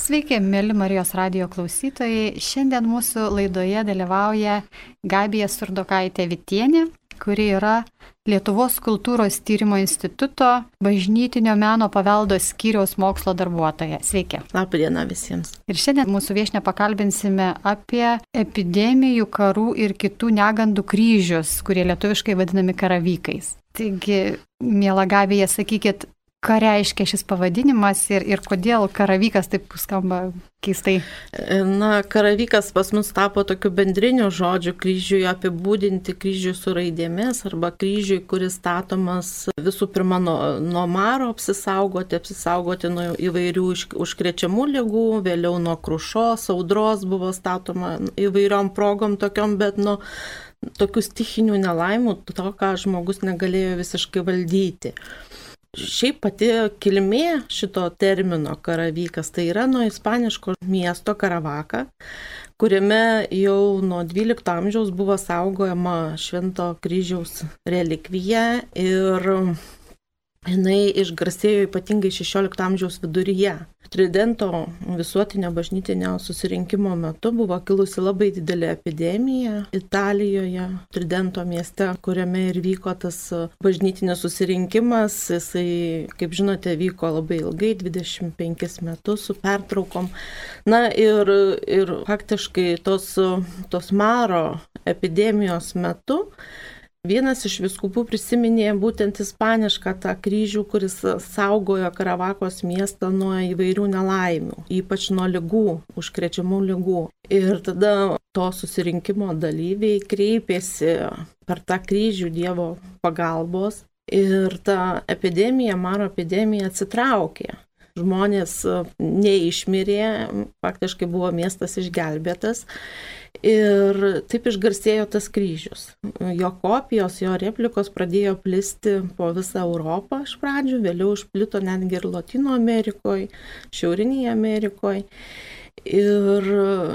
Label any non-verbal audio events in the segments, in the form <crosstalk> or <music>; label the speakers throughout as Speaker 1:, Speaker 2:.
Speaker 1: Sveiki, mėly Marijos radio klausytojai. Šiandien mūsų laidoje dalyvauja Gabija Surdokaitė Vitienė, kuri yra Lietuvos kultūros tyrimo instituto bažnytinio meno paveldo skyriaus mokslo darbuotoja. Sveiki.
Speaker 2: Labdiena visiems.
Speaker 1: Ir šiandien mūsų viešinę pakalbinsime apie epidemijų, karų ir kitų negandų kryžius, kurie lietuviškai vadinami karavykais. Taigi, mėla Gabija, sakykit, ką reiškia šis pavadinimas ir, ir kodėl karavykas taip skamba keistai?
Speaker 2: Na, karavykas pas mus tapo tokiu bendriniu žodžiu kryžiui apibūdinti kryžių su raidėmis arba kryžiui, kuris statomas visų pirma nuo, nuo maro apsisaugoti, apsisaugoti nuo įvairių užkrečiamų lygų, vėliau nuo krušos, audros buvo statoma įvairiom progom tokiom, bet nuo tokių stichinių nelaimų, to, ką žmogus negalėjo visiškai valdyti. Šiaip pati kilmė šito termino karavykas tai yra nuo ispaniško miesto Karavaka, kuriame jau nuo 12 amžiaus buvo saugojama Švento kryžiaus relikvija ir jinai išgarsėjo ypatingai 16 amžiaus viduryje. Tridento visuotinio bažnytinio susirinkimo metu buvo kilusi labai didelė epidemija Italijoje, Tridento mieste, kuriame ir vyko tas bažnytinis susirinkimas. Jisai, kaip žinote, vyko labai ilgai, 25 metus su pertraukom. Na ir, ir faktiškai tos, tos maro epidemijos metu Vienas iš viskupų prisiminė būtent ispanišką tą kryžių, kuris saugojo Karavakos miestą nuo įvairių nelaimių, ypač nuo lygų, užkrečiamų lygų. Ir tada to susirinkimo dalyviai kreipėsi per tą kryžių Dievo pagalbos ir ta epidemija, maro epidemija atsitraukė žmonės neišmirė, faktiškai buvo miestas išgelbėtas. Ir taip išgarsėjo tas kryžius. Jo kopijos, jo replikos pradėjo plisti po visą Europą iš pradžių, vėliau išplito netgi ir Latino Amerikoje, Šiaurinėje Amerikoje. Ir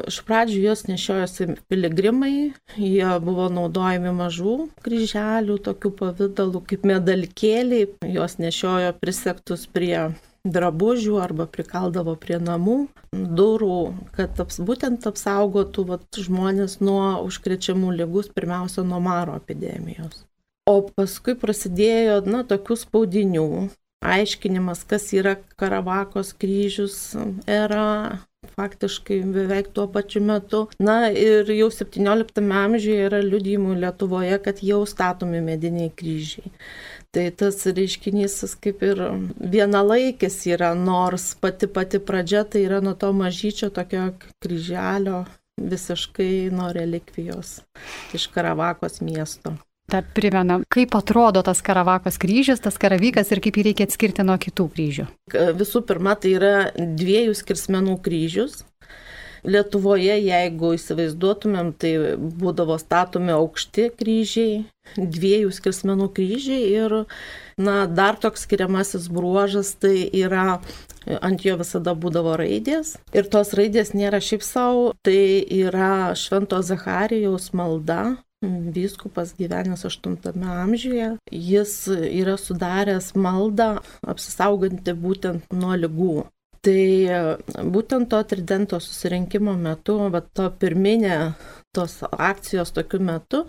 Speaker 2: iš pradžių juos nešiojosi piligrimai, jie buvo naudojami mažų kryželių, tokių pavydalų kaip medalkėliai, juos nešiojo prisektus prie drabužių arba prikaldavo prie namų durų, kad aps, būtent apsaugotų vat, žmonės nuo užkrečiamų lygus, pirmiausia, nuo maro epidemijos. O paskui prasidėjo, na, tokių spaudinių, aiškinimas, kas yra Karavakos kryžius era, faktiškai beveik tuo pačiu metu. Na ir jau 17 amžiuje yra liudijimų Lietuvoje, kad jau statomi mediniai kryžiai. Tai tas reiškinys kaip ir vienalaikis yra, nors pati pati pradžia tai yra nuo to mažyčio tokio kryželio visiškai nuo relikvijos iš Karavakos miesto.
Speaker 1: Dar primena, kaip atrodo tas karavakos kryžius, tas karavykas ir kaip jį reikia atskirti nuo kitų kryžių.
Speaker 2: Visų pirma, tai yra dviejų skirsmenų kryžius. Lietuvoje, jeigu įsivaizduotumėm, tai būdavo statomi aukšti kryžiai, dviejų skirsmenų kryžiai ir, na, dar toks skiriamasis bruožas tai yra ant jo visada būdavo raidės. Ir tos raidės nėra šiaip savo, tai yra Švento Zacharijaus malda, Vyskupas gyvenęs 8 amžiuje, jis yra sudaręs maldą apsisaugantį būtent nuo lygų. Tai būtent to tridento susirinkimo metu, va to pirminė tos akcijos tokiu metu,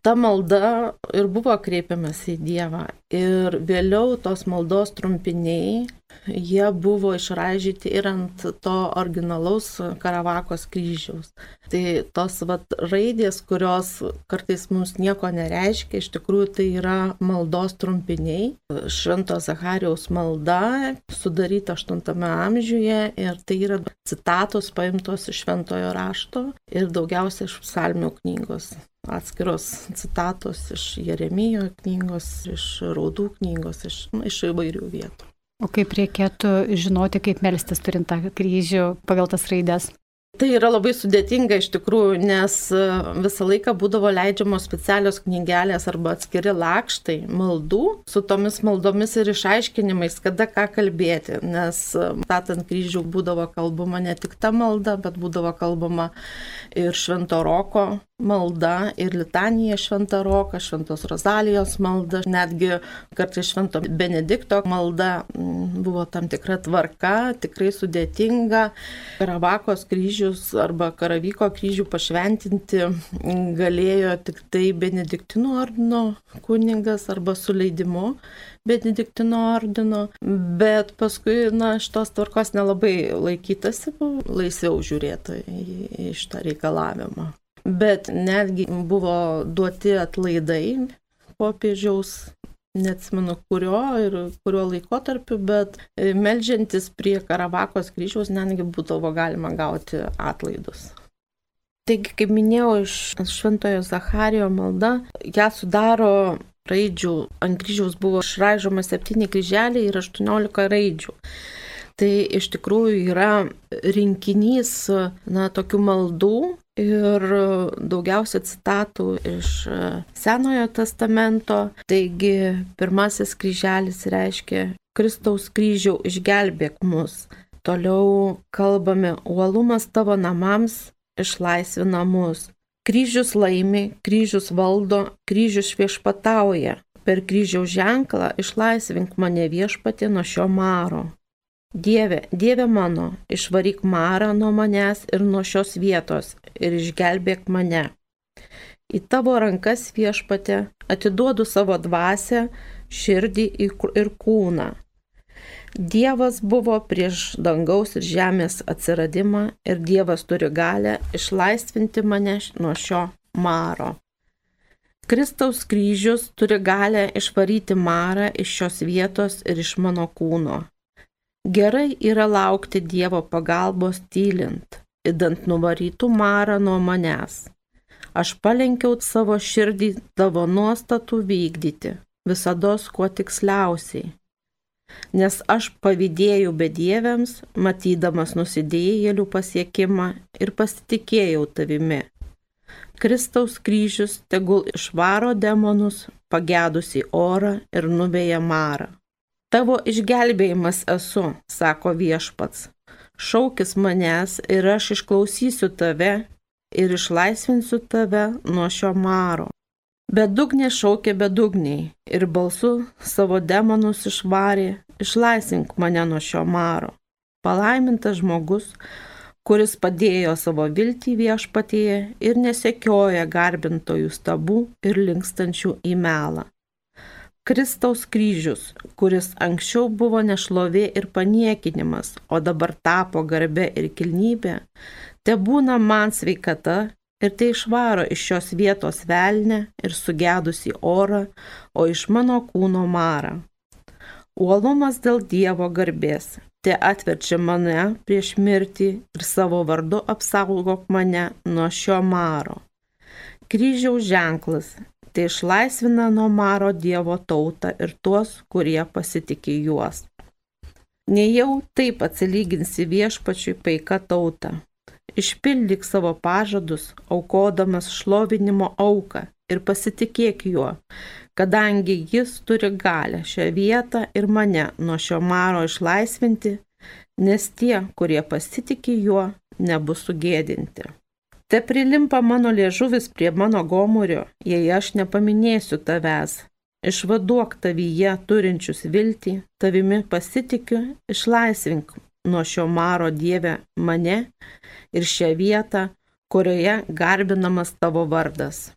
Speaker 2: ta malda ir buvo kreipiamas į Dievą. Ir vėliau tos maldos trumpiniai, jie buvo išražyti ir ant to originalaus Karavakos kryžiaus. Tai tos vat, raidės, kurios kartais mums nieko nereiškia, iš tikrųjų tai yra maldos trumpiniai. Švento Zachariaus malda, sudaryta 8 amžiuje ir tai yra citatos paimtos iš šventojo rašto ir daugiausia iš psalmių knygos atskiros citatos iš Jeremijo knygos, iš Raudų knygos, iš, nu, iš įvairių vietų.
Speaker 1: O kaip reikėtų žinoti, kaip melstis turint tą kryžių pagal tas raides?
Speaker 2: Tai yra labai sudėtinga iš tikrųjų, nes e, visą laiką būdavo leidžiamos specialios knygelės arba atskiri lakštai maldų su tomis maldomis ir išaiškinimais, kada ką kalbėti, nes e, statant kryžių būdavo kalbama ne tik ta malda, bet būdavo kalbama ir švento roko malda ir litanija šventą roką, šventos rozalijos malda, netgi kartais švento Benedikto malda mm, buvo tam tikra tvarka, tikrai sudėtinga. Karavakos kryžius arba karavyko kryžių pašventinti galėjo tik tai Benediktinų ordino kuningas arba su leidimu. Benediktino ordino, bet paskui, na, šitos tvarkos nelabai laikytasi, laisviau žiūrėta į šitą reikalavimą bet netgi buvo duoti atlaidai popiežiaus, neatsimenu kurio ir kurio laikotarpiu, bet e, melžiantis prie Karavakos kryžiaus netgi būdavo galima gauti atlaidus. Taigi, kaip minėjau, iš Šventojo Zacharijo malda, ją sudaro raidžių, ant kryžiaus buvo išraižoma septyni kryželiai ir aštuoniolika raidžių. Tai iš tikrųjų yra rinkinys, na, tokių maldų, ir daugiausia citatų iš e, Senojo testamento. Taigi pirmasis kryželis reiškia Kristaus kryžiau išgelbėk mus. Toliau kalbame, uolumas tavo namams išlaisvina mus. Kryžius laimi, kryžius valdo, kryžius viešpatauja. Per kryžiaus ženklą išlaisvink mane viešpatė nuo šio maro. Dieve, Dieve mano, išvaryk marą nuo manęs ir nuo šios vietos ir išgelbėk mane. Į tavo rankas viešpate atiduodu savo dvasę, širdį ir kūną. Dievas buvo prieš dangaus ir žemės atsiradimą ir Dievas turi galę išlaisvinti mane nuo šio maro. Kristaus kryžius turi galę išvaryti marą iš šios vietos ir iš mano kūno. Gerai yra laukti Dievo pagalbos tylint, įdant nuvarytų marą nuo manęs. Aš palenkiau savo širdį tavo nuostatų vykdyti, visada kuo tiksliausiai. Nes aš pavydėjau bedieviams, matydamas nusidėjėlių pasiekimą ir pasitikėjau tavimi. Kristaus kryžius tegul išvaro demonus, pagedusi orą ir nuveja marą. Tavo išgelbėjimas esu, sako viešpats. Šaukis manęs ir aš išklausysiu tave ir išlaisvinsiu tave nuo šio maro. Bedugnė šaukė bedugniai ir balsu savo demonus išvarė, išlaisvink mane nuo šio maro. Palaimintas žmogus, kuris padėjo savo viltį viešpatėje ir nesekioja garbintojų stabų ir linkstančių į melą. Kristaus kryžius, kuris anksčiau buvo nešlovė ir paniekinimas, o dabar tapo garbė ir kilnybė, te būna man sveikata ir tai išvaro iš šios vietos velnę ir sugedusi orą, o iš mano kūno marą. Uolumas dėl Dievo garbės, te atverčia mane prieš mirtį ir savo vardu apsaugok mane nuo šio maro. Kryžiaus ženklas, tai išlaisvina nuo maro Dievo tautą ir tuos, kurie pasitikė juos. Nejau taip atsilyginsi viešpačiui paika tautą. Išpildyk savo pažadus, aukodamas šlovinimo auką ir pasitikėk juo, kadangi jis turi galę šią vietą ir mane nuo šio maro išlaisvinti, nes tie, kurie pasitikė juo, nebus sugėdinti. Te prilimpa mano liežuvis prie mano gomurio, jei aš nepaminėsiu tavęs. Išvaduok tavyje turinčius viltį, tavimi pasitikiu, išlaisvink nuo šio maro Dieve mane ir šią vietą, kurioje garbinamas tavo vardas.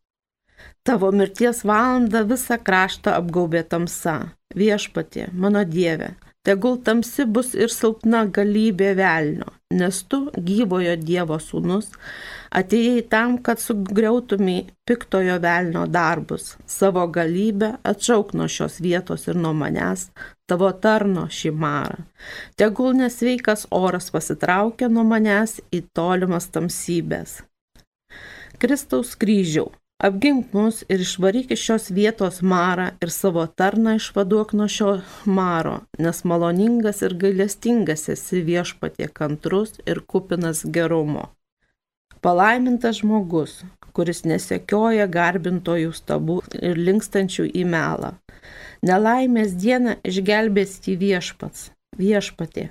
Speaker 2: Tavo mirties valanda visą kraštą apgaubė tamsa. Viešpatie, mano Dieve, tegul tamsi bus ir silpna galybė velnio, nes tu gyvojo Dievo sūnus, Atėjai tam, kad sugriautumai piktojo velnio darbus, savo galybę atšauk nuo šios vietos ir nuo manęs, tavo tarno šį marą. Tegul nesveikas oras pasitraukia nuo manęs į tolimas tamsybės. Kristaus kryžiau, Apgink mus ir išvaryk iš šios vietos marą ir savo tarną išvaduok nuo šio maro, nes maloningas ir gailestingas esi viešpatie kantrus ir kupinas gerumo. Palaimintas žmogus, kuris nesekioja garbintojų stabų ir linkstančių į melą. Nelaimės dieną išgelbės į viešpats, viešpatė.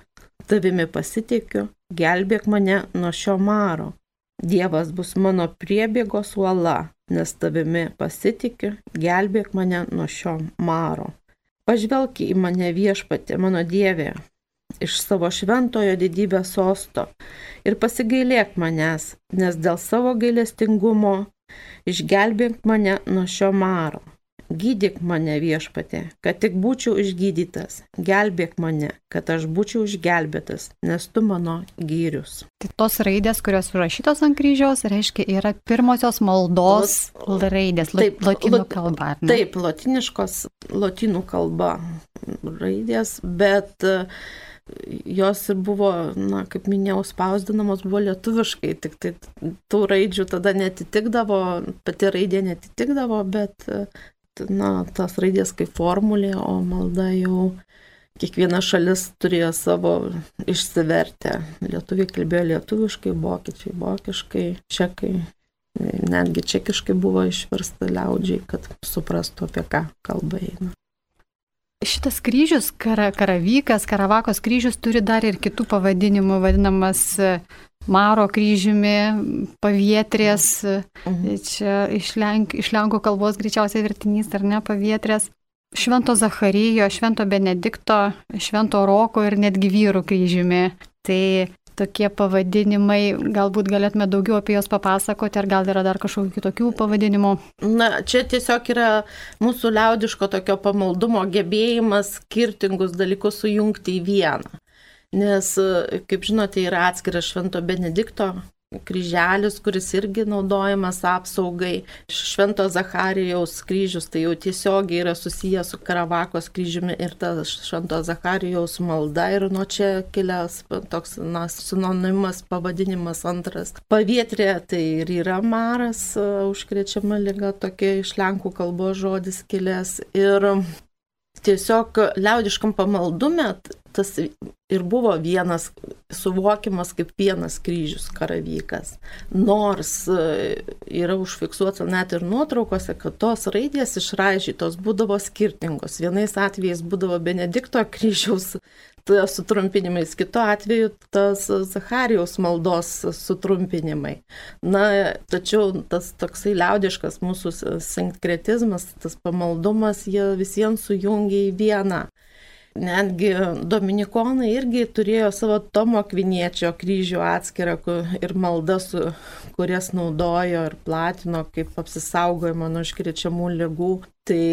Speaker 2: Tavimi pasitikiu, gelbėk mane nuo šio maro. Dievas bus mano priebėgos uola, nes tavimi pasitikiu, gelbėk mane nuo šio maro. Pažvelk į mane viešpatė, mano Dievė, iš savo šventojo didybės sosto ir pasigailėk manęs, nes dėl savo gailestingumo išgelbėk mane nuo šio maro. Gydyk mane viešpatė, kad tik būčiau išgydytas, gelbėk mane, kad aš būčiau išgelbėtas, nes tu mano gyrius.
Speaker 1: Tai tos raidės, kurios užrašytos ant kryžiaus, reiškia, yra pirmosios maldos Lot, raidės, taip, lotynų kalba.
Speaker 2: Taip, lotiniškos, lotynų kalba raidės, bet uh, jos ir buvo, na, kaip minėjau, spausdinamos buvo lietuviškai, tik tai tų raidžių tada netitikdavo, pati raidė netitikdavo, bet na, tas raidės kaip formulė, o malda jau kiekviena šalis turėjo savo išsivertę. Lietuviai kalbėjo lietuviškai, vokiečiai vokiškai, čekai. Netgi čekiškai buvo išversta liaudžiai, kad suprastų, apie ką kalba eina.
Speaker 1: Šitas kryžius, kara, karavykas, karavakos kryžius turi dar ir kitų pavadinimų, vadinamas Maro kryžiumi, pavietrės, mhm. čia iš, Lenk, iš Lenkų kalbos greičiausiai vertinys, ar ne, pavietrės. Švento Zacharyjo, Švento Benedikto, Švento Roko ir netgi vyrų kryžiumi. Tai tokie pavadinimai, galbūt galėtume daugiau apie juos papasakoti, ar gal yra dar kažkokių kitokių pavadinimų?
Speaker 2: Na, čia tiesiog yra mūsų liaudiško tokio pamaldumo gebėjimas skirtingus dalykus sujungti į vieną nes, e, kaip žinote, yra atskiras Švento Benedikto kryželis, kuris irgi naudojamas apsaugai. Švento Zacharijaus kryžius tai jau tiesiogiai yra susijęs su Karavakos kryžiumi ir ta Švento Zacharijaus malda ir nuo čia kilęs toks na, sinonimas pavadinimas antras. Pavietrė tai ir yra maras, e, užkrečiama lyga tokia iš lenkų kalbos žodis kilęs. Ir tiesiog liaudiškam pamaldume tas ir buvo vienas suvokimas kaip vienas kryžius karavykas. Nors e, yra užfiksuota net ir nuotraukose, kad tos raidės išraižytos būdavo skirtingos. Vienais atvejais būdavo Benedikto kryžiaus sutrumpinimais, kitu atveju tas Zacharijos maldos sutrumpinimai. Na, tačiau tas toksai liaudiškas mūsų sinkretizmas, tas pamaldumas, jie visiems sujungia į vieną. Netgi dominikonai irgi turėjo savo Tomo Kviniečio kryžių atskirą ir maldas, kurias naudojo ir platino kaip apsisaugojimą nuo iškrečiamų lygų. Tai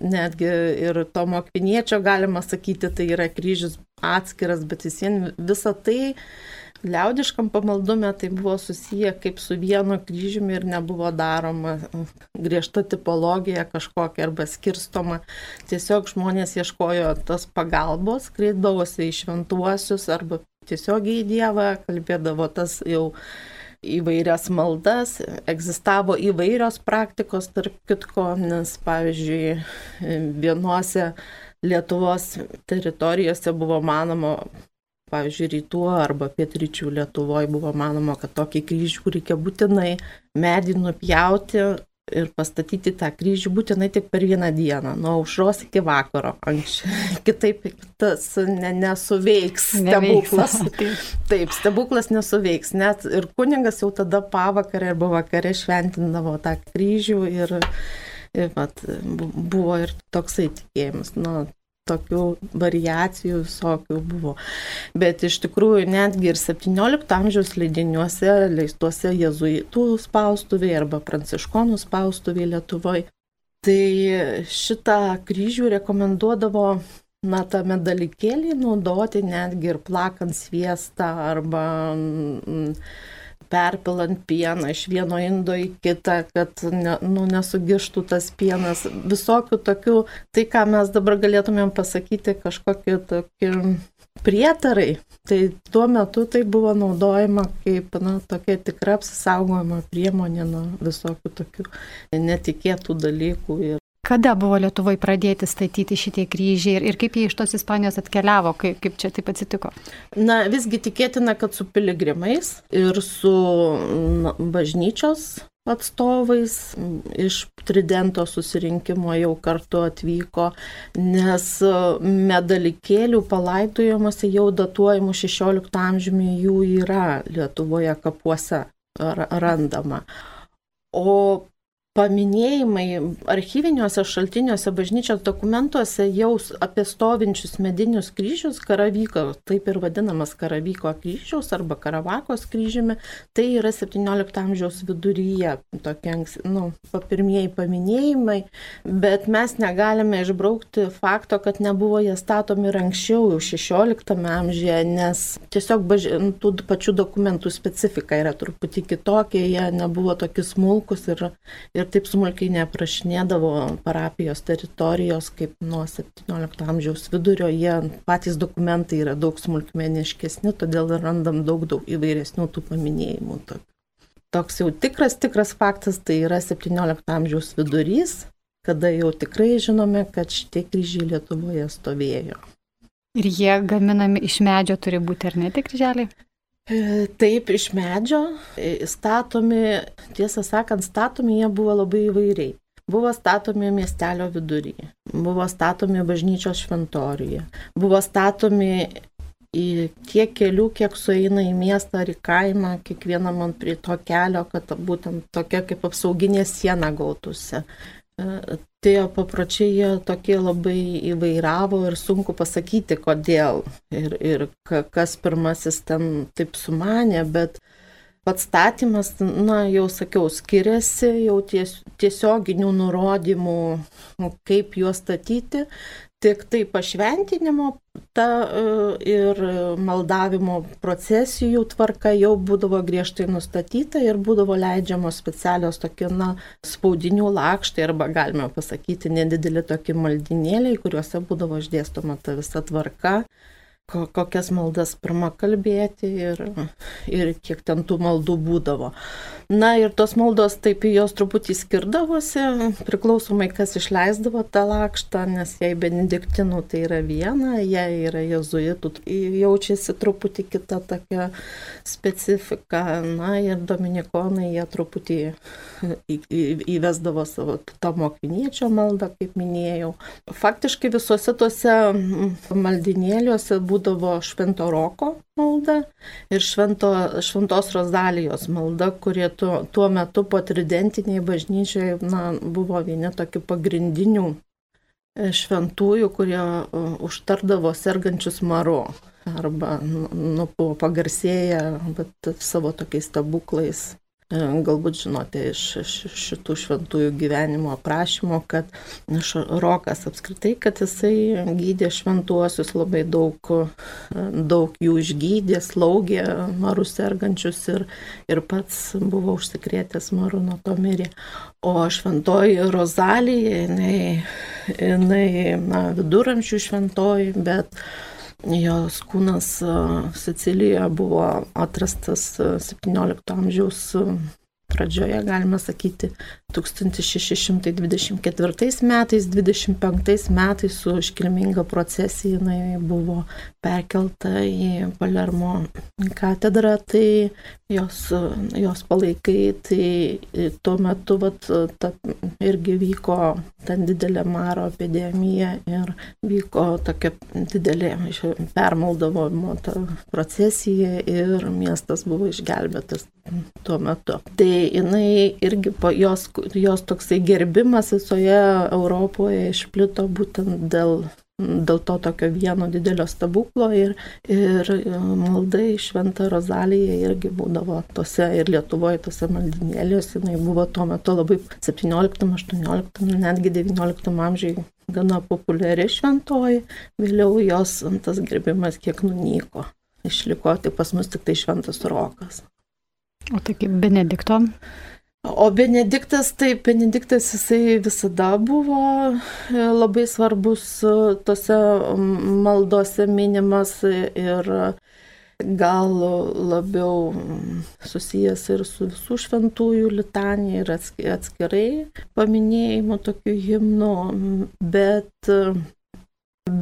Speaker 2: netgi ir Tomo Kviniečio galima sakyti, tai yra kryžius atskiras, bet vis vien visą tai liaudiškam pamaldume tai buvo susiję kaip su vienu kryžiumi ir nebuvo daroma griežta tipologija kažkokia arba skirstoma. Tiesiog žmonės ieškojo tos pagalbos, kreipdavosi į šventuosius arba tiesiog į Dievą, kalbėdavo tas jau įvairias maldas, egzistavo įvairios praktikos, tarp kitko, nes pavyzdžiui, vienose Lietuvos teritorijose buvo manoma pavyzdžiui, rytų arba pietryčių Lietuvoje buvo manoma, kad tokį kryžių reikia būtinai medį nupjauti ir pastatyti tą kryžių būtinai tik per vieną dieną, nuo aušros iki vakaro. Anksčiau, <laughs> kitaip tas ne, nesuveiks stebuklas. <laughs> Taip, stebuklas nesuveiks. Net ir kuningas jau tada pavakarę arba vakare šventindavo tą kryžių ir, ir vat, buvo ir toksai tikėjimas. Nu, tokių variacijų visokių buvo. Bet iš tikrųjų netgi ir 17 amžiaus leidiniuose, leistuose jezuitų spaustuvėje arba pranciškonų spaustuvėje Lietuvoje, tai šitą kryžių rekomenduodavo na, tą medalikėlį naudoti netgi ir plakant sviestą arba mm, perpilant pieną iš vieno indo į kitą, kad ne, nu, nesugištų tas pienas. Visokių tokių, tai ką mes dabar galėtumėm pasakyti, kažkokie tokie prietarai. Tai tuo metu tai buvo naudojama kaip na, tokia tikra apsisaugojimo priemonė nuo visokių tokių netikėtų dalykų. Ir
Speaker 1: Kada buvo Lietuvoje pradėti statyti šitie kryžiai ir, ir kaip jie iš tos Ispanijos atkeliavo, kaip, kaip čia taip atsitiko?
Speaker 2: Na, visgi tikėtina, kad su piligrimais ir su na, bažnyčios atstovais iš Tridento susirinkimo jau kartu atvyko, nes medalikėlių palaidojimuose jau datuojamų 16 amžiumi jų yra Lietuvoje kapuose randama. O paminėjimai archyviniuose šaltiniuose bažnyčios dokumentuose jau apie stovinčius medinius kryžius karavyko, taip ir vadinamas karavyko kryžiaus arba karavakos kryžiumi, tai yra 17 amžiaus viduryje tokie, nu, pirmieji paminėjimai, bet mes negalime išbraukti fakto, kad nebuvo jie statomi ir anksčiau, jau 16 amžiuje, nes tiesiog baž... tų pačių dokumentų specifika yra truputį kitokia, jie nebuvo tokie smulkus ir, ir ir taip smulkiai neaprašinėdavo parapijos teritorijos, kaip nuo 17 amžiaus vidurio, jie patys dokumentai yra daug smulkmeniškesni, todėl randam daug, daug įvairesnių tų paminėjimų. Toks jau tikras, tikras faktas tai yra 17 amžiaus vidurys, kada jau tikrai žinome, kad šitie kryžiai Lietuvoje stovėjo.
Speaker 1: Ir jie gaminami iš medžio turi būti, ar ne tik kryželiai?
Speaker 2: E, taip, iš medžio e, statomi, tiesą sakant, statomi jie buvo labai įvairiai. Buvo statomi miestelio vidury, buvo statomi bažnyčios šventoriuje, buvo statomi į tiek kelių, kiek sueina į miestą ar į kaimą, kiekvienam ant prie to kelio, kad būtent tokia kaip apsauginė siena gautųsi. E, tie papročiai jie tokie labai įvairavo ir sunku pasakyti, kodėl ir, ir kas pirmasis ten taip sumanė, bet pats statymas, na, jau sakiau, skiriasi, jau ties, tiesioginių nurodymų, kaip juos statyti, tik tai pašventinimo ta e, ir maldavimo procesijų tvarka jau būdavo griežtai nustatyta ir būdavo leidžiamos specialios tokie, na, spaudinių lakštai arba galime pasakyti nedideli tokie maldinėliai, kuriuose būdavo išdėstoma ta visa tvarka kokias maldas pirmą kalbėti ir, ir kiek ten tų maldų būdavo. Na ir tos maldos taip jos truputį skirdavosi, priklausomai kas išleisdavo tą lakštą, nes jei benediktinų tai yra viena, jei yra jezuitų, tai jaučiasi truputį kita tokia specifika. Na ir dominikonai jie truputį įvesdavo savo tomo kviniečio maldą, kaip minėjau. Faktiškai visuose tuose maldinėliuose buvo būdavo Švento Roko malda ir švento, Šventos Rozalijos malda, kurie tuo, tuo metu po tridentiniai bažnyčiai na, buvo vieni tokių pagrindinių e, šventųjų, kurie e, užtardavo sergančius maru arba nu, buvo pagarsėję savo tokiais stebuklais galbūt žinote iš šitų šventųjų gyvenimo aprašymo, kad Rokas apskritai, kad jisai gydė šventuosius, labai daug, e, daug jų išgydė, slaugė marus sergančius ir, ir pats buvo užsikrėtęs maru nuo to mirė. O šventoji Rozalija, jinai, jinai na, viduramžių šventoji, bet Jos kūnas Sicilijoje buvo atrastas 17 amžiaus pradžioje, galima sakyti, 1624 metais, 25 metais su iškilminga procesija jinai buvo perkelta į Palermo katedrą, tai jos, jos palaikai, tai tuo metu vat, ta, irgi vyko ten didelė maro epidemija ir vyko tokia didelė permaldavimo procesija ir miestas buvo išgelbėtas tuo metu. Tai jinai irgi po jos jos toksai gerbimas visoje Europoje išplito būtent dėl dėl to tokio vieno didelio stebuklo ir, ir maldai Šventą Rozaliją irgi būdavo tose ir Lietuvoje tose maldinėliuose, jinai buvo tuo metu labai 17, 18, netgi 19 amžiai gana populiari šventoji, vėliau jos tas gerbimas kiek nunyko, išliko tik pas mus tik tai šventas rokas.
Speaker 1: O tai kaip Benedikto?
Speaker 2: O Benediktas, taip, Benediktas jisai visada buvo e, labai svarbus e, tose maldose minimas ir gal labiau susijęs ir su visų šventųjų litanija ir atskirai paminėjimu tokių himnų, bet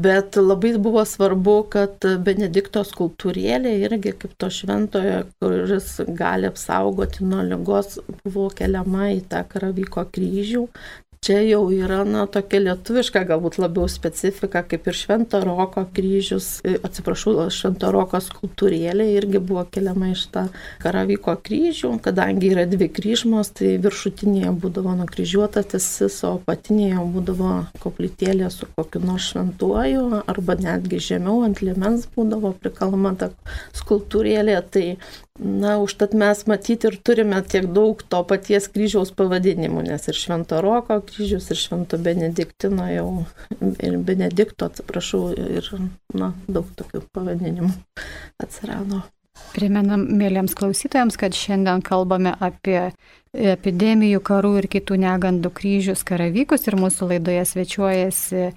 Speaker 2: Bet labai buvo svarbu, kad Benedikto skulptūrėlė irgi kaip to šventojo, kuris gali apsaugoti nuo lygos, buvo keliama į tą karavyko kryžių. Čia jau yra, na, tokia lietuviška, galbūt labiau specifika, kaip ir Švento Roko kryžius, e, atsiprašau, Švento Roko skultūrėlė irgi buvo keliama iš tą karaviko kryžių, kadangi yra dvi kryžmos, tai viršutinėje būdavo nukryžiuotas tisis, o apatinėje būdavo koplytėlė su kokiu nors šventuoju, arba netgi žemiau ant liemens būdavo prikalama ta skultūrėlė. Tai Na, užtat mes matyti ir turime tiek daug to paties kryžiaus pavadinimų, nes ir Švento Roko kryžius, ir Švento Benediktino jau, ir Benedikto, atsiprašau, ir, na, daug tokių pavadinimų atsirado.
Speaker 1: Primenam mėlyms klausytojams, kad šiandien kalbame apie epidemijų, karų ir kitų negandų kryžius karavykus ir mūsų laidoje svečiuojasi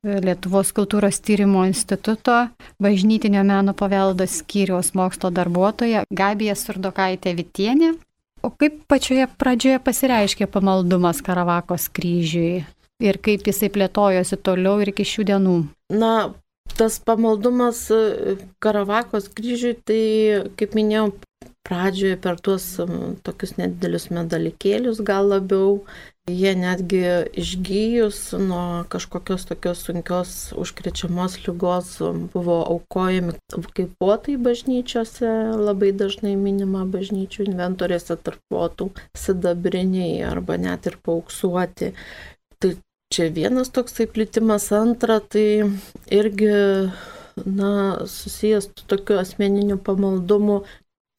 Speaker 1: Lietuvos kultūros tyrimo instituto bažnytinio meno paveldo skyriaus mokslo darbuotoja Gabija Surdokaitė Vitienė. O kaip pačioje pradžioje pasireiškė pamaldumas Karavakos kryžiui ir kaip jisai plėtojosi toliau ir iki šių dienų?
Speaker 2: Na, tas pamaldumas Karavakos kryžiui, tai, kaip minėjau, pradžioje per tuos tokius nedidelius medalikėlius gal labiau Jie netgi išgyjus nuo kažkokios tokios sunkios užkrečiamos lygos buvo aukojami kaip potai bažnyčiose, labai dažnai minima bažnyčių inventorėse tarp potų sidabriniai arba net ir pauksuoti. Tai čia vienas toksai plitimas, antra tai irgi na, susijęs su tokiu asmeniniu pamaldumu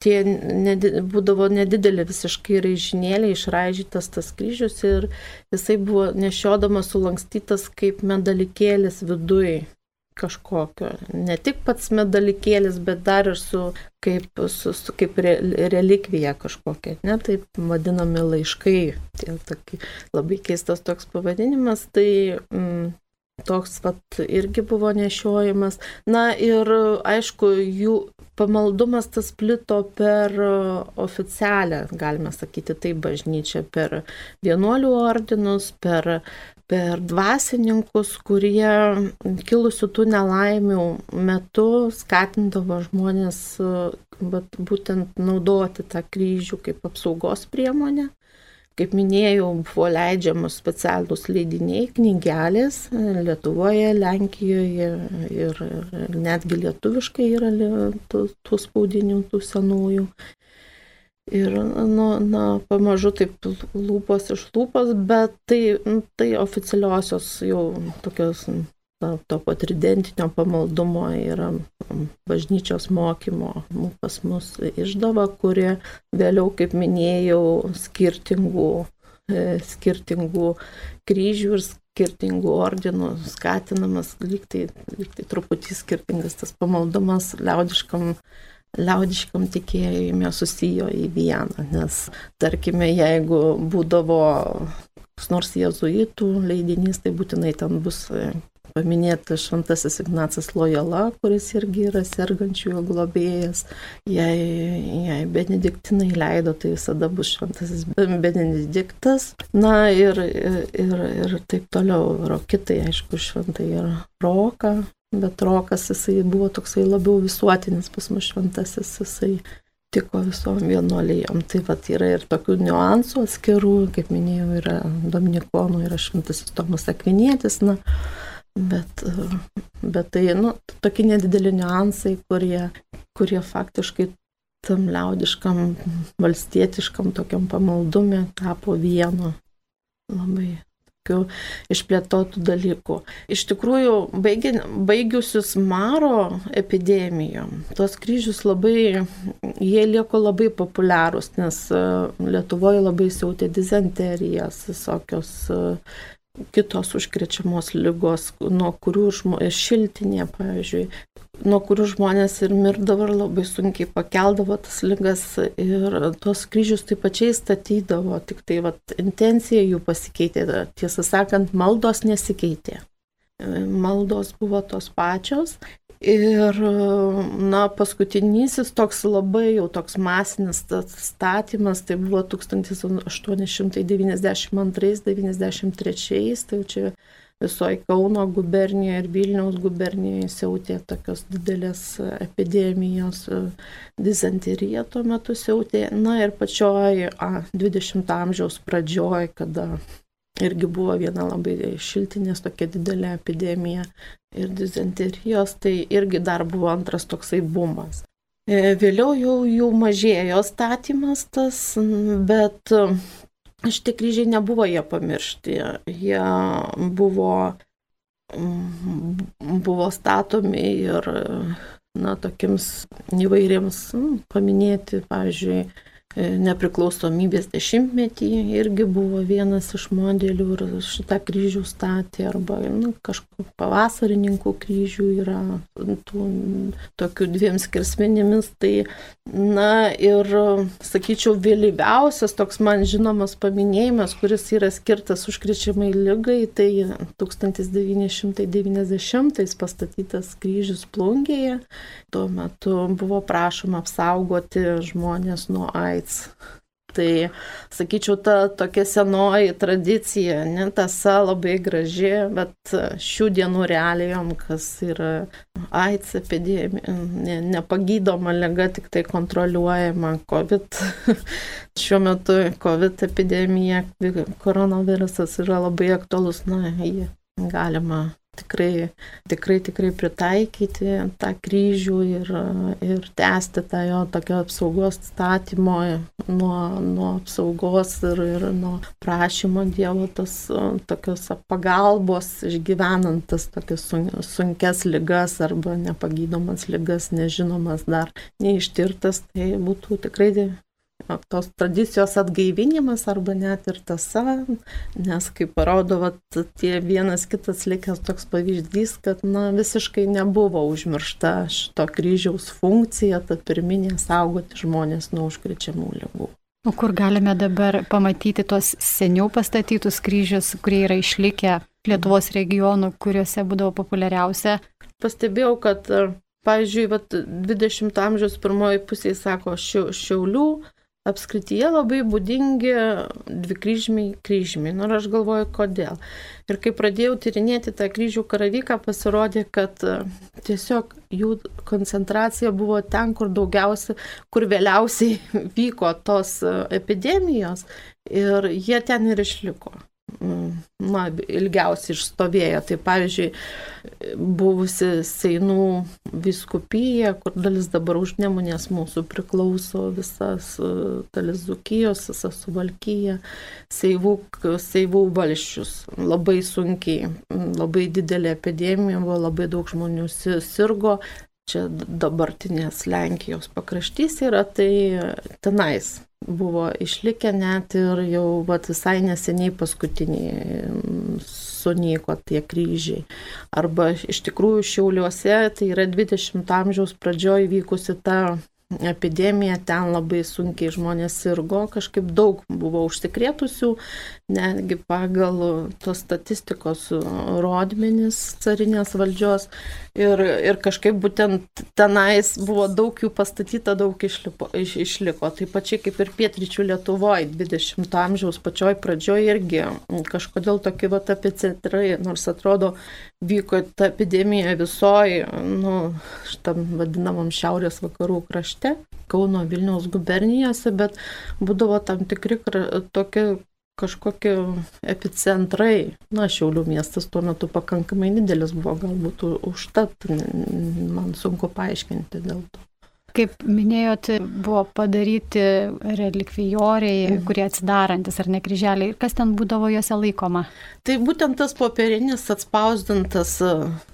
Speaker 2: tie nedi, būdavo nedideli visiškai raižinėliai, išraižytas tas kryžius ir jisai buvo nešiodamas sulankstytas kaip medalikėlis viduje kažkokio. Ne tik pats medalikėlis, bet dar ir su kaip, su, su, kaip re, relikvija kažkokia, ne, taip vadinami laiškai. Tai labai keistas toks pavadinimas. Tai mm, toks vat irgi buvo nešiojimas. Na ir aišku, jų pamaldumas tas plito per oficialią, galime sakyti, tai bažnyčią, per vienuolių ordinus, per, per dvasininkus, kurie kilusių tų nelaimių metu skatindavo žmonės bet, būtent naudoti tą kryžių kaip apsaugos priemonę. Kaip minėjau, buvo leidžiamos specialūs leidiniai, knygelės Lietuvoje, Lenkijoje ir, netgi lietuviškai yra tų, tų spaudinių, tų senųjų. Ir nu, na, pamažu taip lūpos iš lūpos, bet tai, tai oficialiosios jau tokios to patridentinio pamaldumo yra bažnyčios mokymo pas mus išdava, kuri vėliau, kaip minėjau, skirtingų, e, skirtingų kryžių ir skirtingų ordinų skatinamas, lyg tai, lyg tai truputį skirtingas tas pamaldumas liaudiškam liaudiškam tikėjime susijo į vieną, nes tarkime, jeigu būdavo nors jezuitų leidinys, tai būtinai ten bus paminėtas šventasis Ignacas Lojala, kuris irgi yra sergančiųjų globėjas. Jei, jei Benediktinai leido, tai visada bus šventasis Benediktas. Na ir, ir, ir taip toliau. Rokitai, aišku, šventai yra Roka, bet Rokas jisai buvo toksai labiau visuotinis pas mus šventasis, jisai tiko visom vienuolijom. Tai vat yra ir tokių niuansų atskirų, kaip minėjau, yra Dominikonų, yra šventasis Tomas Akvinėtis. Na, Bet, bet tai, nu, tokie nedideli niuansai, kurie, kurie faktiškai tam liaudiškam, valstietiškam tokiam pamaldumė tapo vienu labai tokiu išplėtotų dalykų. Iš tikrųjų, baigi, baigiusius Maro epidemijom, tos kryžius labai, jie lieko labai populiarūs, nes Lietuvoje labai siautė dizenterijas, visokios kitos užkrečiamos lygos, nuo kurių žmonės šiltinė, pavyzdžiui, nuo kurių žmonės ir mirdavo ir labai sunkiai pakeldavo tas lygas ir tuos kryžius taip pačiai statydavo, tik tai vat, intencija jų pasikeitė, tiesą sakant, maldos nesikeitė. Maldos buvo tos pačios Ir, na, paskutinysis toks labai jau toks masinis statymas, tai buvo 1892-93, tai čia visoje Kauno gubernijoje ir Vilniaus gubernijoje siautė tokios didelės epidemijos, dizanterija tuo metu siautė. Na ir pačioj a, 20 amžiaus pradžioj, kada irgi buvo viena labai šiltinės tokia didelė epidemija ir dizenterijos, tai irgi dar buvo antras toksai bumas. E, vėliau jau jų mažėjo statymas tas, bet šitie kryžiai nebuvo jie pamiršti. Jie buvo, buvo statomi ir na, tokiams įvairiems paminėti, pavyzdžiui, E, nepriklausomybės dešimtmetį irgi buvo vienas iš modelių ir šitą kryžių statė arba nu, kažkokių pavasarininkų kryžių yra tų, tokių dviem skirsmenimis. Tai, na ir, sakyčiau, vėlyviausias toks man žinomas paminėjimas, kuris yra skirtas užkrečiamai lygai, tai 1990 pastatytas kryžius plungėje. Tuo metu buvo prašoma apsaugoti žmonės nuo AIDS AIDS. Tai, sakyčiau, ta tokia senoji tradicija, ne, tasa labai graži, bet šių dienų realijom, kas yra AIDS epidemija, ne, nepagydoma lyga, tik tai kontroliuojama COVID. <laughs> Šiuo metu COVID epidemija, koronavirusas yra labai aktualus, na, jį galima tikrai, tikrai, tikrai pritaikyti tą kryžių ir, ir tęsti tą jo tokio apsaugos statymo nuo, nuo apsaugos ir, ir nuo prašymo Dievo tos tokios pagalbos išgyvenant tas tokias sunkes lygas arba nepagydomas lygas, nežinomas dar neištirtas, tai būtų tikrai tos tradicijos atgaivinimas arba net ir tasa, nes kaip parodo, vat, tie vienas kitas likęs toks pavyzdys, kad na, visiškai nebuvo užmiršta šito kryžiaus funkcija, ta pirminė saugoti žmonės nuo užkrečiamų lygų.
Speaker 1: O kur galime dabar pamatyti tos seniau pastatytus kryžius, kurie yra išlikę Lietuvos regionų, kuriuose būdavo populiariausia?
Speaker 2: Pastebėjau, kad Pavyzdžiui, vat, 20 amžiaus pirmoji pusė sako Šiaulių, apskrityje labai būdingi dvikryžmiai kryžmiai. Nu, ir aš galvoju, kodėl. Ir kai pradėjau tyrinėti tą kryžių karavyką, pasirodė, kad e, tiesiog jų koncentracija buvo ten, kur daugiausiai, kur vėliausiai <laughs> vyko tos e, epidemijos ir jie ten ir išliko na, ilgiausiai išstovėjo. Tai pavyzdžiui, buvusi Seinų viskupija, kur dalis dabar užnemunės mūsų priklauso, visas dalis Zukijos, visa Suvalkyja, Seivų, Seivų valščius. Labai sunkiai, labai didelė epidemija, buvo labai daug žmonių sirgo. Čia dabartinės Lenkijos pakraštys yra, tai tenais buvo išlikę net ir jau vat, visai neseniai paskutiniai sunyko tie kryžiai. Arba iš tikrųjų šiauliuose tai yra 20 amžiaus pradžioje vykusi ta epidemija, ten labai sunkiai žmonės sirgo, kažkaip daug buvo užsikrėtusių, netgi pagal tos statistikos rodmenis carinės valdžios. Ir, ir kažkaip būtent tenais buvo daug jų pastatyta, daug išlipo, iš, išliko. Taip pačiai kaip ir pietryčių Lietuvoje, 20-ojo amžiaus pačioj pradžioje irgi kažkodėl tokie va epicentrai, nors atrodo vyko ta epidemija visoji, nu, šitam vadinamam šiaurės vakarų krašte, Kauno Vilniaus gubernijose, bet būdavo tam tikri tokie kažkokie epicentrai. Na, Šiaulių miestas tuo metu pakankamai didelis buvo, galbūt užtat, man sunku paaiškinti dėl to.
Speaker 1: Kaip minėjot, buvo padaryti relikvijoriai, mhm. kurie atsidarantis ar ne kryželiai. Kas ten būdavo juose laikoma?
Speaker 2: Tai būtent tas popierinis atspausdintas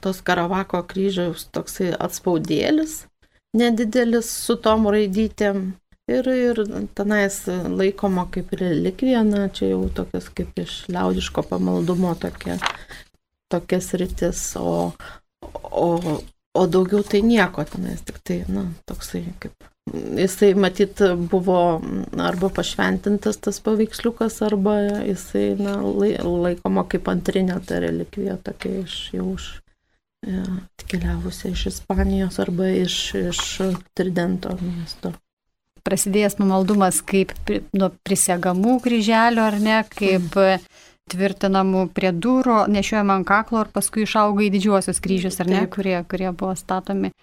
Speaker 2: tos Karavako kryžiaus toksai atspaudėlis, nedidelis su tom raidytėm. Ir, ir tenais laikoma kaip relikvija, na, čia jau tokias kaip iš liaudiško pamaldumo tokia, tokias rytis, o, o, o daugiau tai nieko tenais, tik tai, na, toksai kaip. Jisai matyt buvo arba pašventintas tas paveiksliukas, arba jisai na, laikoma kaip antrinė ta relikvija, tokia iš jau už ja, e, atkeliavusi iš Ispanijos arba iš, iš Tridento miesto
Speaker 1: prasidėjęs pamaldumas kaip nuo prisėgamų kryželio ar ne, kaip mm. tvirtinamų prie durų, nešiojama ant kaklo ir paskui išauga į didžiuosius kryžius, ar ne, kurie, kurie buvo statomi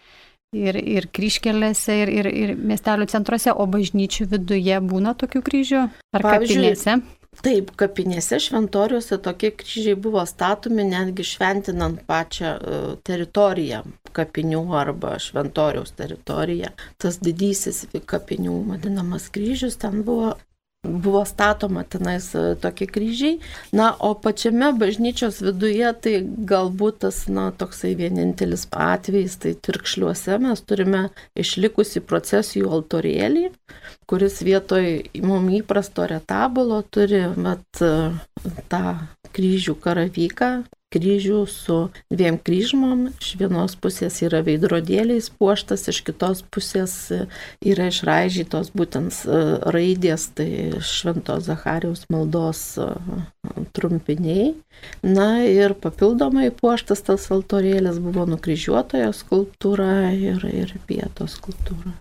Speaker 1: ir, ir kryškelėse, ir, ir, ir miestelių centruose, o bažnyčių viduje būna tokių kryžių? Ar kapinėse?
Speaker 2: Taip, kapinėse šventoriuose tokie kryžiai buvo statomi netgi šventinant pačią e, teritoriją kapinių arba šventoriaus teritoriją. Tas didysis kapinių vadinamas kryžius ten buvo buvo statoma tenais e, tokie kryžiai. Na, o pačiame bažnyčios viduje tai galbūt tas, na, toksai vienintelis atvejis, tai tirkšliuose mes turime išlikusi procesijų altorėlį, kuris vietoj mums įprasto retabolo turi mat, e, tą kryžių karavyką, kryžių su dviem kryžmom. Iš vienos pusės yra veidrodėliais puoštas, iš kitos pusės yra išraižytos būtent e, raidės, tai Švento Zacharijos maldos e, trumpiniai. Na ir papildomai puoštas tas altorėlis buvo nukryžiuotojo skulptūra ir, ir vietos skulptūra.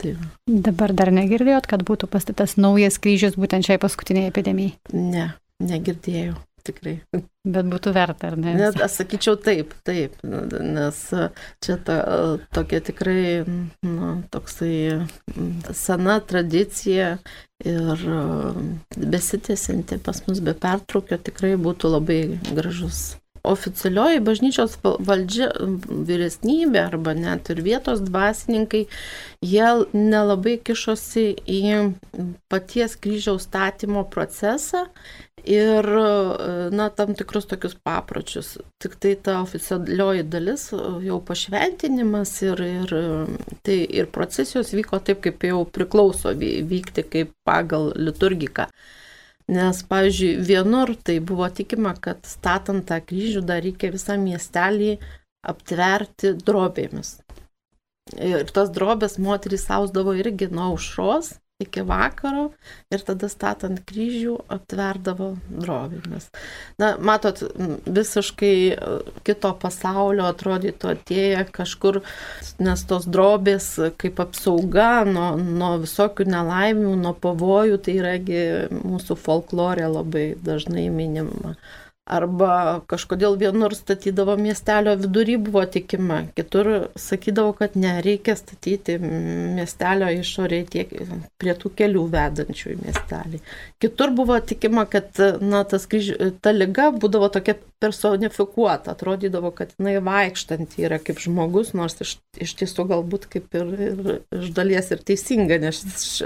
Speaker 1: Tai Dabar dar negirdėjot, kad būtų pastatas naujas kryžius būtent šiai paskutiniai epidemijai?
Speaker 2: Ne, negirdėjau tikrai.
Speaker 1: Bet būtų verta, ar ne?
Speaker 2: Net, aš sakyčiau taip, taip, nes čia ta, tokia tikrai, nu, toksai sena tradicija ir besitėsinti pas mus be pertraukio tikrai būtų labai gražus oficialioji bažnyčios valdžia, vyresnybė arba net ir vietos dvasininkai, jie nelabai kišosi į paties kryžiaus statymo procesą ir, na, tam tikrus tokius papročius. Tik tai ta oficialioji dalis, jau pašventinimas ir, ir, tai ir procesijos vyko taip, kaip jau priklauso vykti kaip pagal liturgiką. Nes, pavyzdžiui, vienur tai buvo tikima, kad statant tą kryžių dar reikia visą miestelį aptverti drobėmis. Ir tos drobės moterys sausdavo irgi nuo aušros iki vakaro ir tada statant kryžių aptverdavo drobėmis. Na, matot, visiškai e, kito pasaulio atrodytų atėję kažkur, nes tos drobės kaip apsauga nuo, nuo visokių nelaimių, nuo pavojų, tai yragi mūsų folklorė labai dažnai minima. Arba kažkodėl vienur statydavo miestelio vidury buvo tikima, kitur sakydavo, kad nereikia statyti miestelio išorėje tiek prie tų kelių vedančių į miestelį. Kitur buvo tikima, kad na, kryž... ta lyga būdavo tokia personifikuota, atrodydavo, kad jinai vaikštanti yra kaip žmogus, nors iš, iš tiesų galbūt kaip ir, ir iš dalies ir teisinga, nes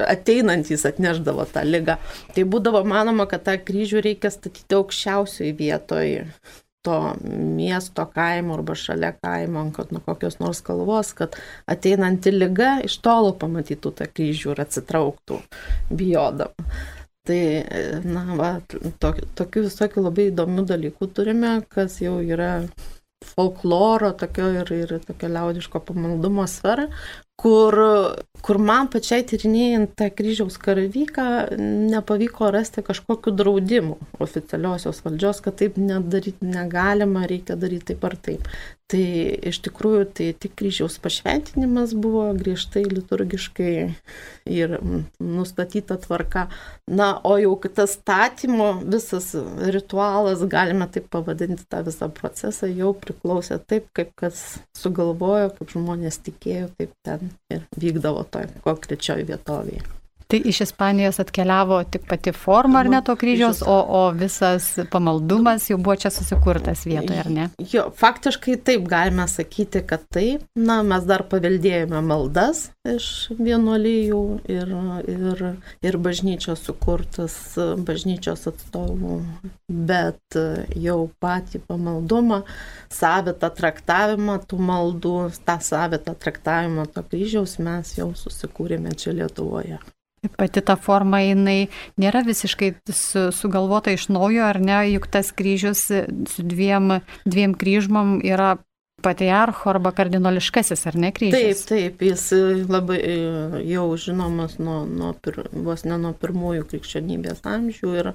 Speaker 2: ateinantys atneždavo tą lygą. Tai būdavo manoma, kad tą kryžių reikia statyti aukščiausioje vietoje to miesto kaimo arba šalia kaimo, kad nuo kokios nors kalvos, kad ateinanti lyga iš tolo pamatytų tą kryžių ir atsitrauktų bijodama. Tai, na, va, to, tokių visokių labai įdomių dalykų turime, kas jau yra folkloro tokio ir, ir tokio liaudiško pamaldumo sfera, kur, kur man pačiai tyrinėjant tą kryžiaus karavyką nepavyko rasti kažkokių draudimų oficialiosios valdžios, kad taip nedaryti negalima, reikia daryti taip ar taip. Tai iš tikrųjų tai tik kryžiaus pašventinimas buvo griežtai liturgiškai ir nustatyta tvarka. Na, o jau tas statymo visas ritualas, galime taip pavadinti tą visą procesą, jau priklausė taip, kaip kas sugalvojo, kaip žmonės tikėjo, taip ten ir vykdavo toje konkrečioje vietovėje.
Speaker 1: Tai iš Ispanijos atkeliavo tik pati forma, ar ne to kryžiaus, o, o visas pamaldumas jau buvo čia susikurtas vietoje, ar ne?
Speaker 2: Jo, faktiškai taip galime sakyti, kad taip. Na, mes dar paveldėjome maldas iš vienuolyjų ir, ir, ir bažnyčios sukurtas bažnyčios atstovų, bet jau patį pamaldumą, savitą traktavimą tų maldų, tą savitą traktavimą to kryžiaus mes jau susikūrėme čia Lietuvoje.
Speaker 1: Pati ta forma jinai nėra visiškai su, sugalvota iš naujo, ar ne, juk tas kryžius su dviem, dviem kryžmom yra patriarcho arba kardinoliškasis, ar ne kryžius?
Speaker 2: Taip, taip, jis labai jau žinomas nuo, nuo pir, vos ne nuo pirmųjų krikščionybės amžių ir,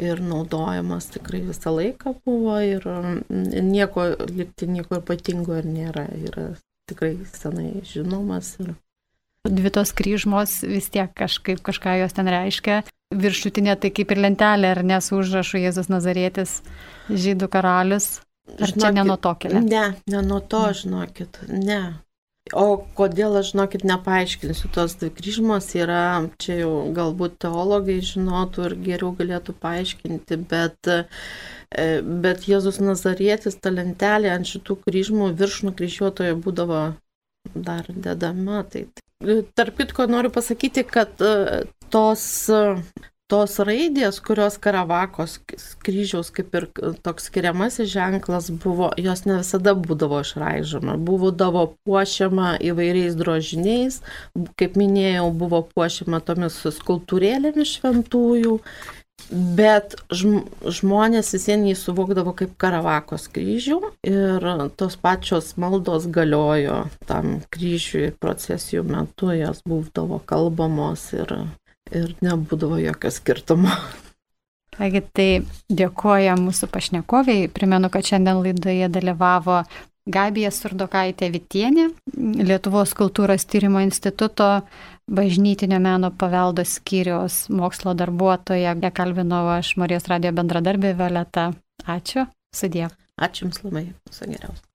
Speaker 2: ir naudojamas tikrai visą laiką buvo ir nieko, likti nieko ypatingo ir nėra, yra tikrai senai žinomas. Ir
Speaker 1: Dvi tos kryžmos vis tiek kažkaip kažką jos ten reiškia. Viršutinė tai kaip ir lentelė, ar ne su užrašu Jėzus Nazarėtis, žydų karalius. Ar žinokit, čia ne nuo to kelia?
Speaker 2: Ne, ne nuo to, žinokit, ne. O kodėl aš, žinokit, nepaaiškinsiu, tos dvi kryžmos yra, čia jau galbūt teologai žinotų ir geriau galėtų paaiškinti, bet, e, bet Jėzus Nazarietis, ta lentelė ant šitų kryžmų virš nukryžiuotojo būdavo dar dedama. Tai, tarp kitko noriu pasakyti, kad e, tos tos raidės, kurios Karavakos kryžiaus kaip ir toks skiriamasis ženklas buvo, jos ne visada būdavo išraižoma. Būdavo puošiama įvairiais drožiniais, kaip minėjau, buvo puošiama tomis skultūrėlėmis šventųjų, bet žmonės vis vien jį suvokdavo kaip Karavakos kryžių ir tos pačios maldos galiojo tam kryžiui procesijų metu, jas būdavo kalbamos ir ir nebūdavo jokio skirtumo.
Speaker 1: Kągi, tai dėkoja mūsų pašnekoviai. Primenu, kad šiandien laidoje dalyvavo Gabija Surdokaitė Vitienė, Lietuvos kultūros tyrimo instituto bažnytinio meno paveldo skyriaus mokslo darbuotoja. Ją kalbinau aš Marijos radio bendradarbė Violeta. Ačiū. Sudė.
Speaker 2: Ačiū Jums labai. Viso geriausio.